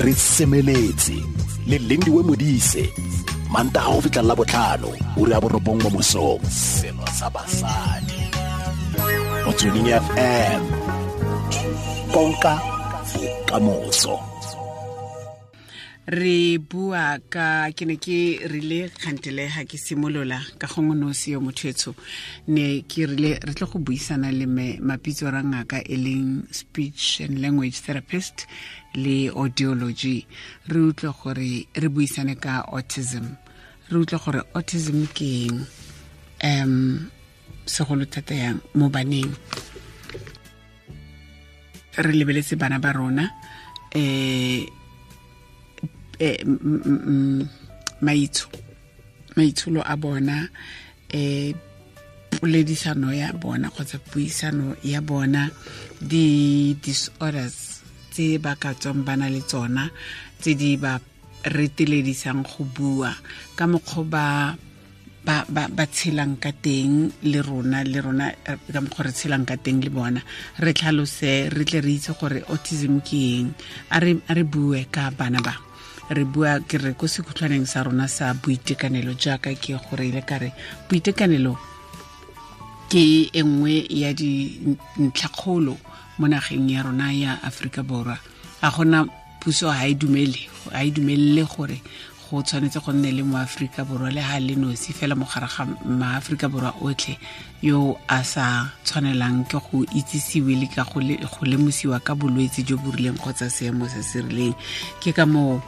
re semeletse le lindiwe modise manta ga go fitlhelela botlhano o re ya borobong mo mosong selo sa basadi. Mo tsweding fm konka bokamoso re bua ka ke ne ke rile kgantele ga ke simolola ka gongwe nosi yo motho ne ke rile re tle go buisana le mapitso ra ngaka e leng speech and language therapist le audiology. Re utlwe gore re buisane ka autism. Re utlwe gore autism ke eng? Um segolo thata yang mo baneng. Re lebeletse bana ba rona eh eh maitsho maitsholo a bona eh poledisano ya bona kgotsa puisano ya bona di disorders tse ba ka tswang ba na le tsona tse di ba reteledisang go bua. Ka mokgwa ba ba ba ba tshelang ka teng le rona le rona ka mokgwa re tshelang ka teng le bona re tlhalose re tle re itse gore autism ke eng a re bue ka bana ba re bua ke re ko sekhutlhwaneng sa rona sa boitekanelo jaaka ke gore ile ka re boitekanelo ke e nngwe ya dintlhakgolo mo nageng ya rona ya aforika borwa. Ga gona puso ga e e dumelele gore go tshwanetse go nne le moaforika borwa le ga le nosi fela mo gare ga maaforika borwa otlhe yo a sa tshwanelang ke go itsisiwe le ka go lemosiwa ka bolwetse jo bo rileng kgotsa seemo se se rileng. Ke ka moo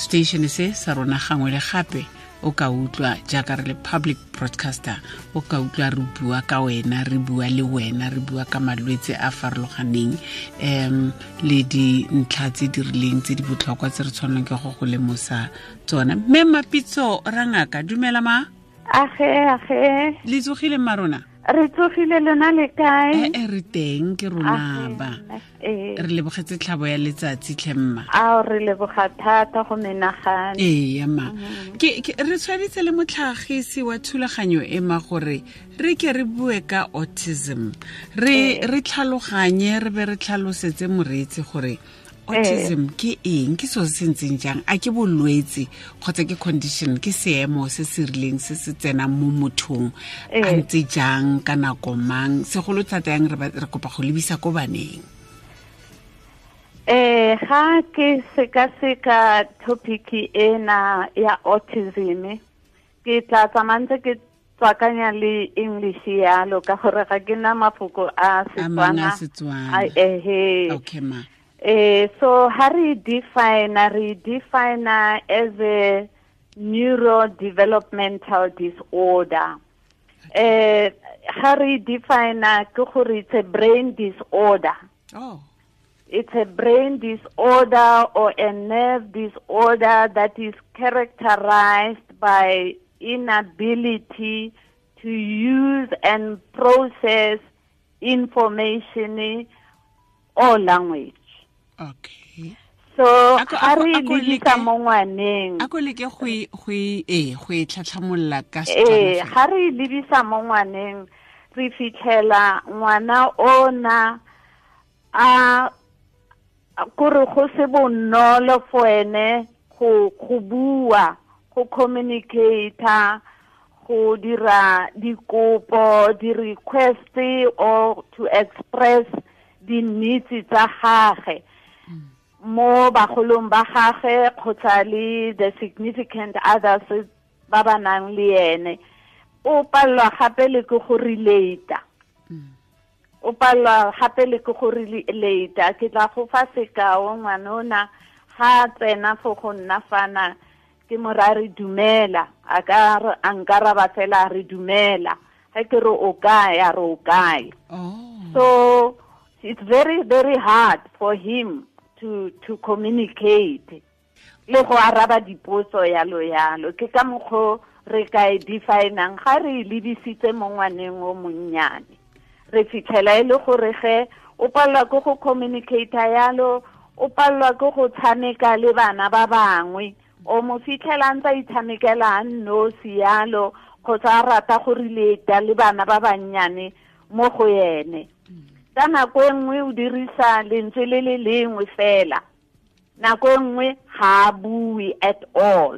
station se sa rona gangwe le gape o ka utlwa jaaka re le public broadcaster o ka utlwa re bua ka wena re bua le wena re bua ka malwetse a farologaneng um le dintlha tse di rileng tse di botlhokwa tse re tshwaneleng ke go go lemosa tsona. Mme mapitso rangaka dumela ma? Age age. Le tsogile ma rona re tsogile lona le kae? E re teng ke rona ba re lebogetse tlhabo ya letsatsi tlhemma a re leboga thata go menagane. Ee ma re tshwaditse le motlhagisi wa thulaganyo e ma gore re ke re bue ka autism. Re re tlhaloganye re be re tlhalosetse moreetsi gore autism ke eng? Ke seo se ntseng jang? A ke bolwetse kgotsa ke condition ke seemo se se rileng se se tsenang mo mothong? A ntse jang? Ka nako mang? Segolo thata yang re kopa go lebisa ko baneng. Eh ga ke sekaseka topic ena ya autism ke tla tsamantse ke tswakanya le english yalo ka gore ga ke na mafoko a setswana. Ehe okay ma. Eh, so how re define re define as a neurodevelopmental disorder. Eh, how re define gore it's a brain disorder. Oh. It's a brain disorder or a nerve disorder that is characterized by inability to use and process information or language. Okay. So ga re lebisa mo ngwaneng. a ko leke go e go e tlhatlhamolola ka eh ga re lebisa mo ngwaneng re fitlhela ngwana ona a kore go se bonolo for ene go go bua go communicate go dira dikopo di-request or to express di needs tsa gage mo bagolong ba gage kgotsa le the significant others ba ba nang le ene o palelwa gape le ke go relata o palelwa gape le ke go relata ke tla go fa sekao ngwana ona ga tsena fo go nna fana ke mora re dumela. A ka a nkaraba fela re dumela. Ga ke re o kae a re o kae. So it's very very hard for him to to communicate. Le go araba dipotso yalo yalo. Ke ka mokgwa re ka e definang ga re lebisitse mo ngwaneng o monnyane. Re fitlhela e le gore ge o palelwa ke go communicate yalo o palelwa ke go tshameka le bana ba bangwe. O mo fitlhela ntse a itshamekela a nnosi yalo kgotsa a rata go relata le bana ba bannyane mo go ene ka nako e nngwe o dirisa lentswe le le lengwe fela. Nako e nngwe ga a bue at all.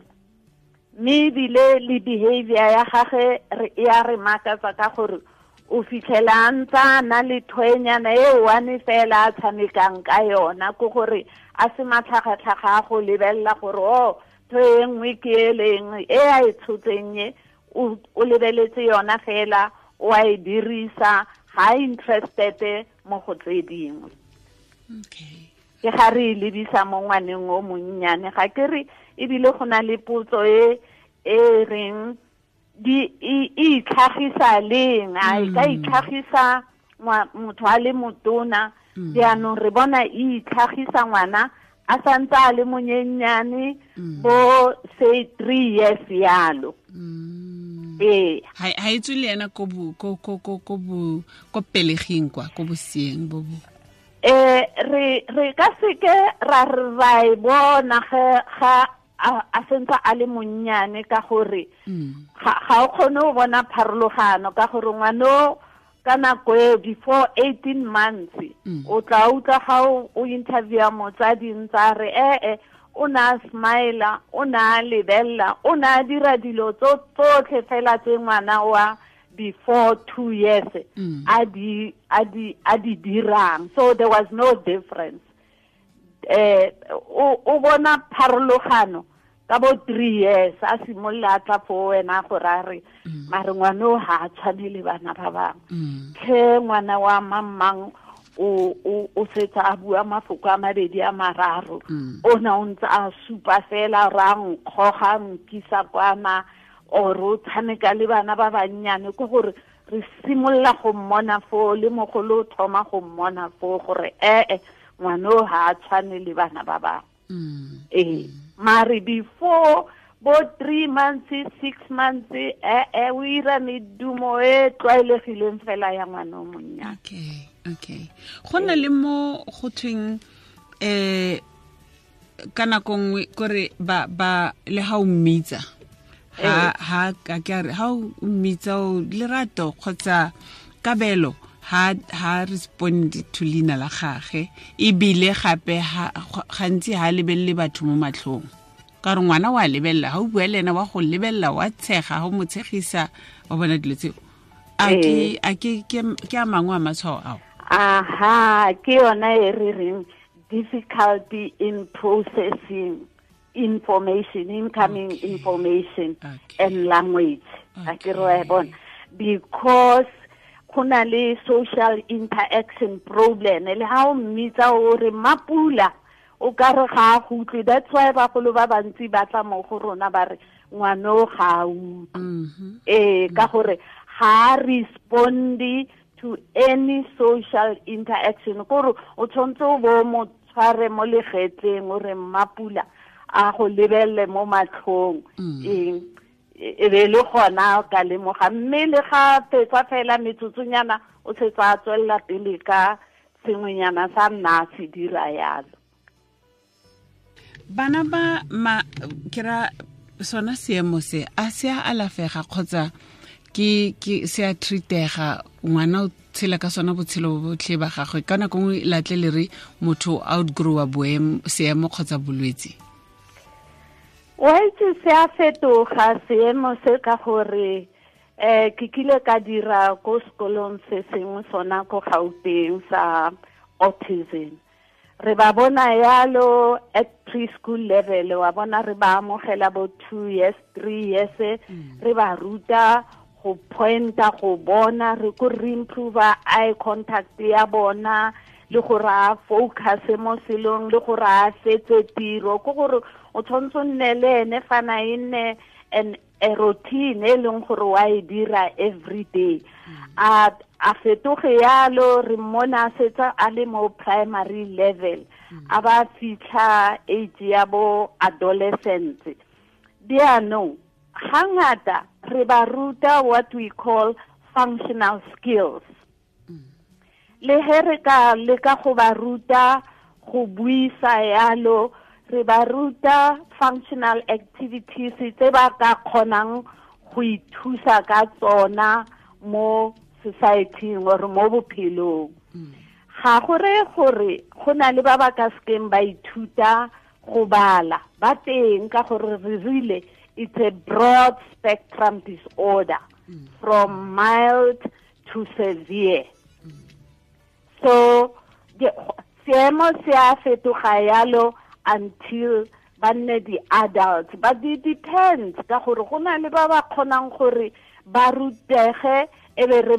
Mme ebile le behavior ya gage ya re makatsa ka gore o fitlhela a ntse a na le thwenyana e one fela a tshamekang ka yona. Ke gore a se matlhagatlhaga a go lebelela gore o tho e nngwe ke e leng e a e tshotseng e o lebeletse yona fela o a e dirisa. Ga interested mo go tse dingwe. Okay. Ke ga re e lebisa mo ngwaneng o monnyane ga ke re ebile go na le potso e e reng di e e itlhagisa leng? A e ka itlhagisa ngwa- motho a le motona. Jaanong re bona e itlhagisa ngwana a santse a le monyennyane bo say three years yalo. Mm. Ee ha ha e tswe le ena ko bo ko ko ko ko bo ko peleging kwa ko bosieng bo bo eh re re ka seke ra re ra e bona ge ga a a sentse a le monnyane ka gore mm. ga ga o kgone go bona pharologano ka gore ngwano ka nako e before eighteen months Mm. o tla utlwa ga o o interviewa motsadi ntse a re ee o ne a smila o ne a lebelela o ne a dira dilo tso- tsotlhe fela tse ngwana wa before two years Mm. a di a di a di dirang so there was no difference eh o bona pharologano ka bo three years a simolola a tla fo wena gore a re mare ngwana o ga a tshwane le bana ba bangwe Mm. tlhe ngwana wa mamang o o o setsa a bua mafoko a mabedi a mararo Mm. o na o ntse a supa fela ra nkgoga nkisa kwana or o tshameka le bana ba bannyane ke gore re simolola go mmona foo le mogolo o thoma go mmona foo gore ee ngwana o ga a tshwane le bana ba bangwe Mm. ee mare before bo three months six months eh eh o ira medumo e tlwaelegileng fela ya ngwana o monnyane. Okay okay. Go na le mo go thweng eh ka nako nngwe kore ba ba le ha o mmitsa. Ha ha ka ke re ha o mmitsa o lerato kgotsa kabelo ha ha respond to leina la gage. Ebile gape ha gantsi ha lebelele batho mo matlhong ka re ngwana wa lebelela ha o bua le ena wa go lebelela wa tshega ga o mo tshegisa wa bona dilo tseo. A ke a ke a mangwe a matshwao ao. Aha ke yona e re reng difficulty in processing information incoming Okay. information Okay. and language. A ke re e bona. Because go na le social interaction problem le ha o mmitsa o re mapula o ka re ga a go utlwe that's why bagolo ba bantsi ba tla mo go rona ba re ngwano ga a utlwe. Eh ka gore ha respondi to any social interaction. Gore o tshwanetse o bo mo tshware mo legetleng o re mmapula a go lebelele mo matlhong. Mm. eng e e be le gona ka lemoga. Mme le ga fetsa fela metsotsonyana o setsa a tswelela pele ka sengwenyana sa nna a se dira yalo bana ba ma ke ra sona seemo se a se a alafega kgotsa ke ke se a treatega ngwana o tshela ka sona botshelo botlhe ba gagwe. Ka nako nngwe latle le re motho outgrowa seemo kgotsa bolwetse. Wa itse se a fetoga seemo se ka gore eh ke kile ka dira ko sekolong se sengwe sona ko gauteng sa autism re ba bona yalo at preschool level wa bona re ba amogela bo two years three years mm. re ba ruta go pointa go bona re ko re eye contact ya bona le gore a focus mo selong le gore a fetse tiro. Ke gore o tshwanetse o nne le ene fana e nne an a routine e leng gore wa e dira every day. A a fetoge yalo re mmona a setsa a le mo primary level. A ba fitlha age ya bo adolescent. Dianong hangata re ba ruta what we call functional skills. Le he re ka leka go ba ruta go buisa yalo re ba ruta functional activities tse ba ka kgonang go ithusa ka tsona mo society or mo bophelong. Mm. Ga go re gore go na le ba ba ka sekeng ba ithuta go bala ba teng ka gore re rile it's a broad spectrum disorder mm. from mild to severe. Mm. So di- seemo se a fetoga yalo until ba nne di-adults but it depends ka gore go na le ba ba kgonang gore ba rutege e be re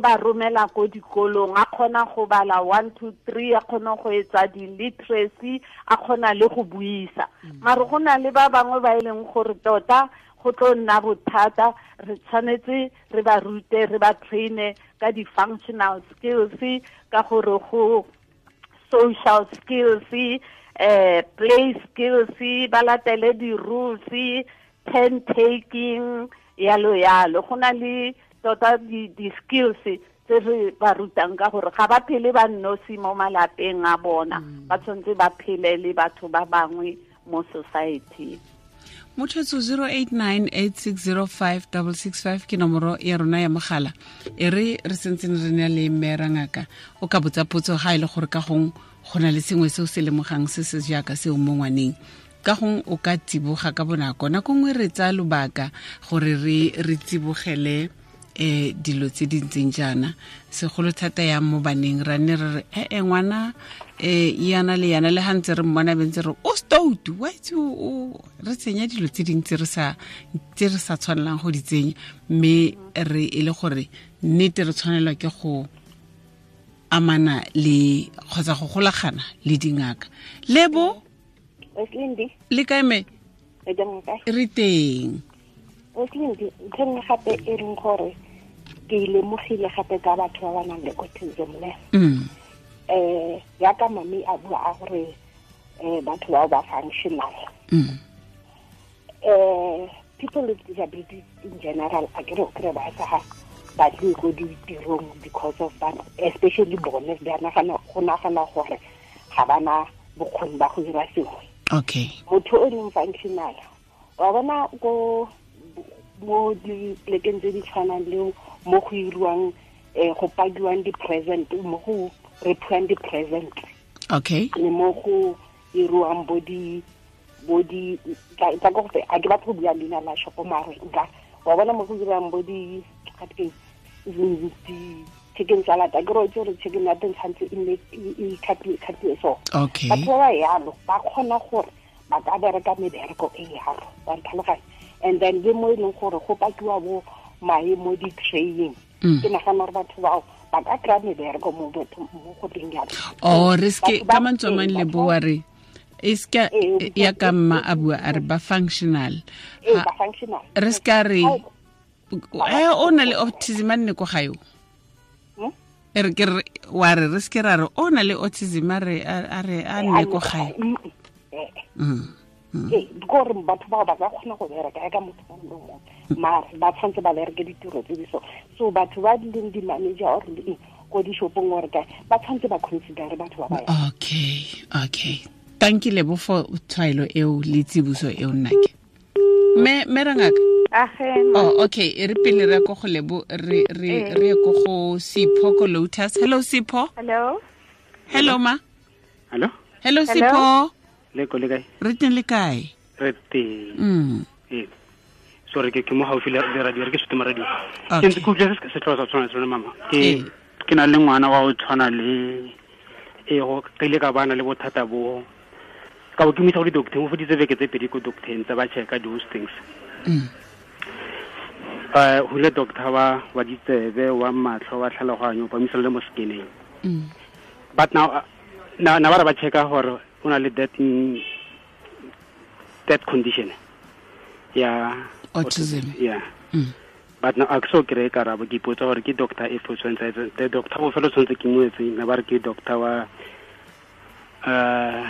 ba romela ko dikolong. A kgona go bala one two three a kgona go etsa di-literacy a kgona le go buisa. Mare go na le ba bangwe ba e leng gore tota go tlo nna bothata. Re tshwanetse re ba rute re ba traine ka di-functional skills ka gore go social skills eh play skills ba latele di-rules turn taking yalo yalo. Go na le tota di- di-skills tse re ba rutang ka gore ga ba phele ba nnosi mo malapeng a bona. Ba tshwanetse ba phele le batho ba bangwe mo society. Mothetso 0898605665 ke nomoro ya rona ya mogala. E re re sentseng re na le mmera ngaka o ka botsa potso ga e le gore ka gong go na le sengwe se o se lemogang se se jaaka seo mo ngwaneng ka gong o ka tsiboga ka bonako. Nako nngwe re tsaya lobaka gore re tsibogele um dilo tse di ntseng jaana. Segolo thata yang mo baneng ra nne re re ee ngwana um yana le yana le ga ntse re mmona bentse re o stoutu witse re tsenya dilo tse dingwe tse re sa tshwanelang go di tsenya. Mme re e le gore nnete re tshwanelwa ke go amana le kgotsa go golagana le dingaka. Lebo? Le kaeme re teng gape e reng gore ke lemogile gape ka batho ba ba nang le autism le. Um yaka mami a bua a gore eh batho bao ba functional. Um people with disabilities in general a kere o kry ba sa batle go ditirong because of that especially bone ba nagana go nagana gore ga bana bokgoni ba go dira sengwe. Okay. Motho o leng functional wa bona ko mo diplekeng tse di tshwanang le mo go iriwang um go padiwang di-present mo go di-present. Okay. Le mo go iriwang bo di bo di go fe a ke batho go bua leina la shopo mare nka wa bona mo go bo di di chicken salad a ke ro itse gore chicken ya teng tshwanetse e nne e khatlwe so okay. batho ba ba yalo ba kgona gore ba ka bereka mebereko e yalo ba tlhaloganya and then le mo e leng gore go pakiwa bo mae mo di-training Mm. ke nagana gore batho bao ba ka kry-a mebereko mo go teng yalo. O re ske ka mantswe mang le boa re e Ee, ya ka mma a bua a re ba functional. Functional. re re Eh o na le autism a nne ko ga yo e re ke wa re re seke ra re o na le autism a re a nne ko gae? Mm, eh, Mm. ee kore batho bao ba ka kgona go bereka ya ka motho mongwe le mongwe mare ba tshwanetse ba bereke ditiro tse di so. So batho ba di leng di-manager or ko di-shopong ore kae ba tshwanetse ba considere batho ba ba okay okay. Thank you lebo for tshwaelo eo le tsibuso eo nnake me me ra ngaka? agema oh okay e re pele re ko go lebo re re re ye ko go sipho ko lotus hello sipho hello hello ma Hello? hello sipho Le ko le kae? re teng le kae Re teng. mm Eh. Sorry ke ke mo haufi le le radio re ke sutuma radio. Ke ntse ke utlwa se se tlosa tsona tsona mama. Ke ke na le ngwana wa o tshwana le e go ke ka bana le bothata bo ka bo ke mo isa go di-doctor mo foditse beke tse pedi ko doctor tsa ba checka those things Mm. Uh, hule doctor wa wa ditsebe wa matlho wa tlhaloganyo ba misala le mo skineng Mm. but now uh, na na ba ba checka gore o na le that mm, that condition ya Autism. yeah Mm. but now a so kry-e karabo ke ipotsa gore ke doctor e tshwanetse the doctor bofelo tshwanetse ke moetseng na ba re ke doctor wa uh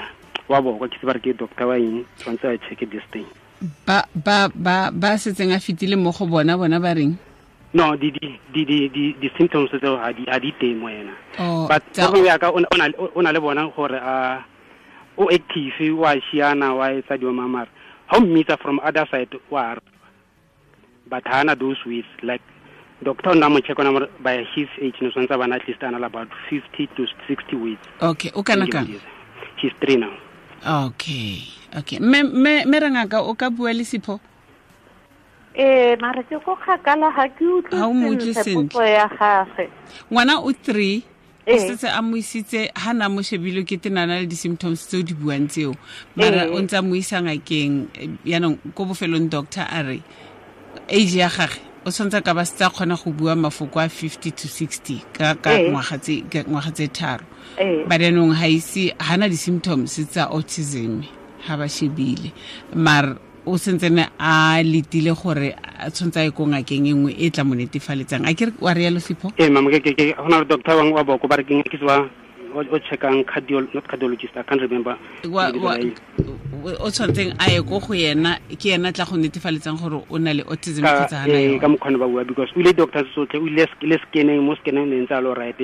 wa boko ke se ba re ke doctor wa eng tshwanetse a check this thing ba ba ba ba setseng a fetile mo go bona bona ba reng? No di di di di di di symptoms tseo ha di ha di teng mo ena Oh, but go ya ka ona na- le- bona gore a o active wa shiana wa etsa di mamara how mmitsa from other side wa but hana those with like doctor o nna mo check ona by his age no swantse bana at least a na le about 50 to 60 weights okay o kana kang? she's three now okay okay me me me re ngaka o ka bua le sipho eh mara ke go kgakala ga ke o utlwe sentle. ya gagwe ngwana o three o Ee. setse a mo isitse ha na mo shebile ke tenana le di-symptoms tseo di buang tseo mara Ee. o ntse a mo isa ngakeng eh, yaanong ko bofelong doctor a re age ya gage o tshwanetse ka ba setse tsa kgona go bua mafoko a 50 to 60 ka Ee. ngwaga tse tharo. Ee but yaanong ga ise ga na di-symptoms tsa autism ga ba shebile. Mar o sentsene a letile gore a tshwanetse a ye ko ngakeng e nngwe e tla mo netefaletsang. A ke wa rialo sipho? Ee mama ke ke ke go na le doctor wa wa boko ba rekeng ke ke se wa o check ang cardiol not cardiologist i can't remember. Wa, wa, o tshwanetseng a ye ko go yena ke yena tla go netefaletsang gore o na le autism ka kgotsa gana eh, ka mokgwane ba bua because o ile doctors sotlhe o ile le scanning mo scanning ne ntse a lo right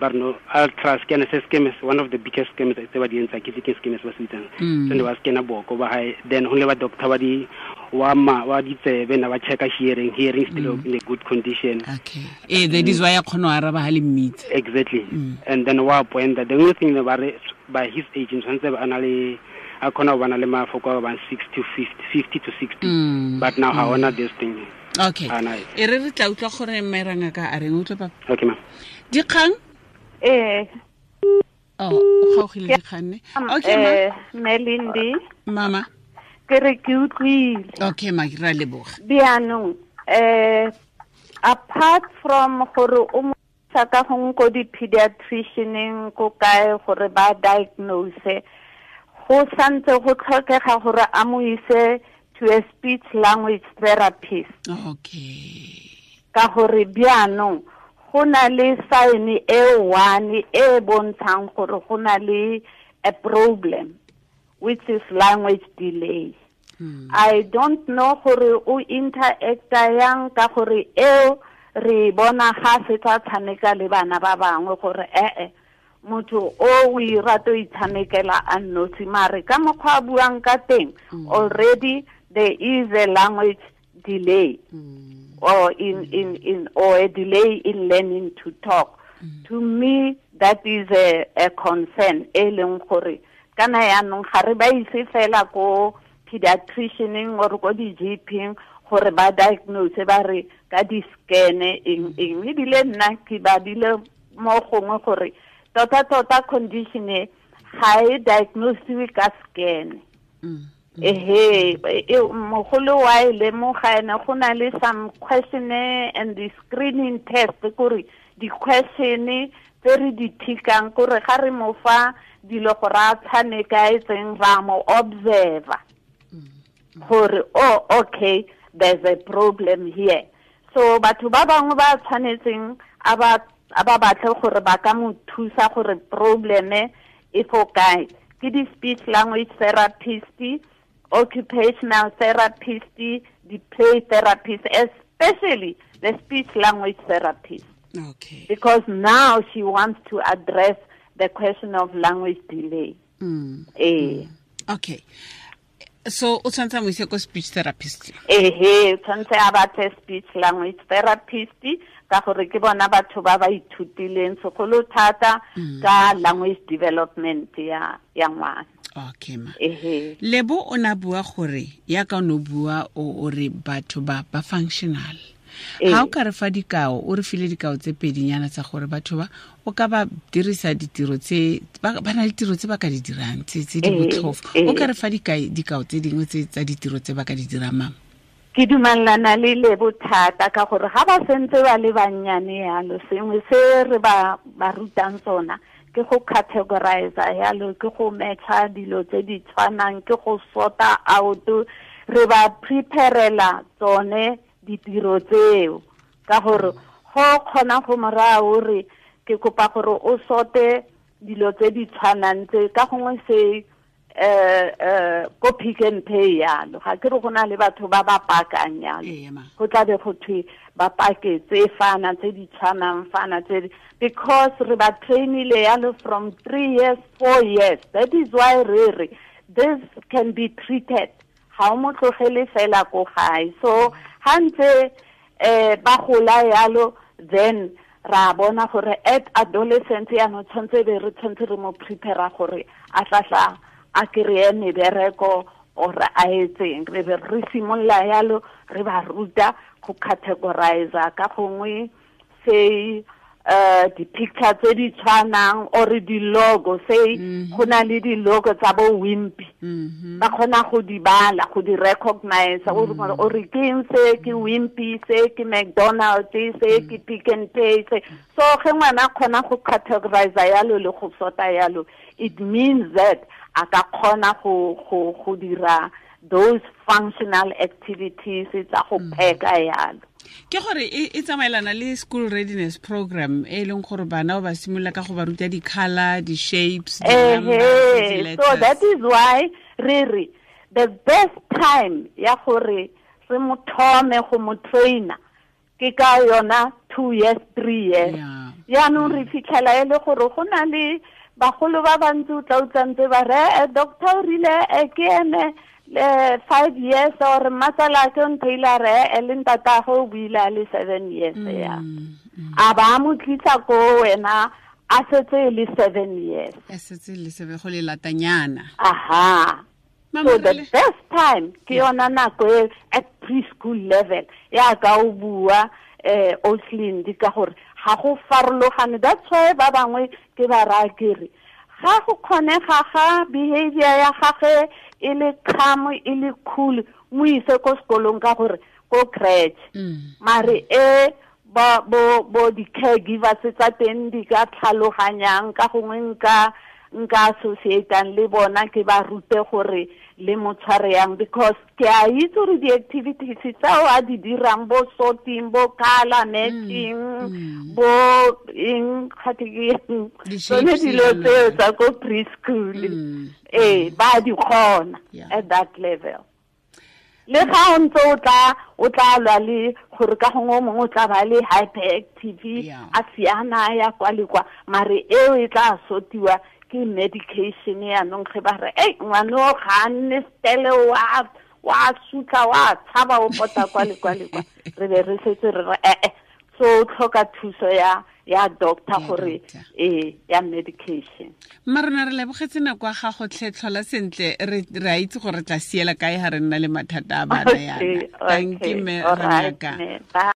ba re no ultra scan se scammers one of the biggest scammers tse ba di entsa ke ke scammers ba se itsang Mm. so ne ba scanner boko ba hae then ho le ba doctor ba di wa ma wa ditsebe na ba checka hearing. Hearing still mm. in a good condition. Okay. Eh, ee that is why a kgona go araba ga le mmitse exactly. Mm. And then wa pointa the only thing ba re by his age tshwanetse a na le a kgona go bana le mafoko a ba bang 60 to 50 50 to 60 Mm. but now ha mm. ona this thing. Okay. Nice. e re re tla utlwa gore merangaka a reng o utlwa papa? Okay ma dikgang? Ee oh o kgaogile dikgang ne? Okay ma eh melindi. Mama ke re ke utlwile. Okay ma ra leboga. Bjaanong eh apart from gore o mo isa ka gongwe ko di-pediatricianeng ko kae gore ba diagnose go santse go tlhokega gore a mo ise to a speech language therapist. Okay. Ka gore bjaanong go na le sign e one e bontshang gore go na le a problem which is language delay i don't know gore o interacta yang ka gore eo re bona ga se tla tshameka le bana ba bangwe gore ee motho o o irato itshamekela a nnosi mare ka mokgwa a buang ka teng already there is a language delay or in, in, in or a delay in learning to talk. To me, that is a, a concern. E leng gore kana yaanong ga re ba ise fela ko pediatricianing or ko di-GP gore ba diagnose ba re ka di-scane eng eng. Ebile nna ke badile mo gongwe gore tota-tota condition e ga e diagnosiwe ka scane ehe e- mogolo wa e lemoga ene go na le some questionnaire and the screening test kore di-question tse re di thikang kore ga re mo fa dilo gore a tshameka e tseng ra mo observer mm-hmm. gore oh okay there's a problem here. So batho ba bangwe ba tshwanetseng a ba batle gore ba ka mo thusa gore probleme e fo kae ke di-speech language therapist occupational therapist di-play therapist especially the speech language therapist. Okay. Because now she wants to address the question of language delay. Mm. eh. Okay. So o tshwanetse a mo ise ko speech therapist? Ehe tshwanetse a batle speech language therapist ka gore ke bona batho ba ba ithutileng segolo thata ka language development ya ya ngwana. Okay ma. Ehe. Lebo o na bua gore ya ka no bua o re batho ba ba functional. Ha ga o ka re fa dikao o re file dikao tse pedinyana tsa gore batho ba o ka ba dirisa ditiro tse ba ba na le tiro tse ba ka di dirang tse tse di Ee, botlhofo. ee. o ka re fa dikai- dikao tse dingwe tse tsa ditiro tse ba ka di dirang mama ke dumelana le le bothata ka gore ga ba sentse ba le bannyane yalo sengwe se re ba ba rutang tsona ke go categorize yalo ke go metšha dilo tse di tshwanang ke go sorta out re ba preparela tsone ditiro tseo. Ka gore go kgona go morao re ke kopa gore o dilo tse di tshwanang tse ka gongwe se eh eh ko pick and pay yalo. Ga ke re go na le batho ba ba pakang yalo. Go tla be go thwe ba pake tse fana tse di tshwanang fana tse because re ba trainile yalo from three years four years. That is why re re this can be treated. Ga o mo tlogele fela ko gae. So ga ntse eh ba gola yalo then ra bona gore at adolescence yaanong tshwanetse be re tshwanetse re mo prepara gore a tlatla a kry-e mebereko or a etseng re be re simolola yalo re ba ruta go categorize ka gongwe say uh di-picture tse di tshwanang or di-logo say mhm. go na le di-logo tsa bo wimpy. Mhm. Ba kgona go di bala go di recognize o mhm. re gore o re ke eng se? Ke wimpy se? Ke mcdonald se? Ke pick and pay se? So ge ngwana kgona go categorize yalo le go sota yalo it means that a ka kgona go go go dira those functional activities tsa go pheka yalo ke gore e e tsamaelana le school readiness program e leng gore bana ba ba simolola ka go ba ruta di-color di-shapes ehe so that is why re re the best time ya gore re mo thome go mo trainer ke ka yona two years three years. Yaanong re fitlhela e le gore go na le bagolo ba bantsi o tla utlwantse ba re "Eh, doctor o rile eh, ke ene le five years or matsala ke ntheile re e le ntatago o buile le seven years mm, ya mm. a ba mo tlisa ko wena a setse le seven years. A setse le sebe go le latanyana. Aha. So the best time ke yona nako e at preschool level ya ka o bua eh Oslind ka gore ga go farologane. That's why ba bangwe ke ba raya kere ga go kgonega ga behavior ya gage e le calm e le cool mo ise ko sekolong ka gore ko crèche Mm. mare e ba bo bo di caregivers tsa teng di ka tlhaloganyang ka gongwe nka nka associateang le bona ke ba rute gore le mo tshware yang because ke a itse gore di-activities tsao a di dirang bo sorting bo color matching bo eng gate ke eng tsone dilo tseo tsa ko preschool. Mm. ee ba di kgona at that level. Le ga o ntse o tla o tla lwa le gore ka gongwe o mongwe o tla ba le hyperactive a siana ya kwa le kwa mare eo e tla sotiwa ke medication yaanong ge ba re ei ngwane o ga a nne stele wa wa sutla wa tshaba o pota kwa le kwa le kwa re be re setse re re ee so tlhoka thuso ya ya doctor Ya gore ee ya medication. mma rona re lebogetse nako ya gago tlhetlhola sentle re a itse gore re tla siela kae ga re nna le mathata a bana yana tanki okay, me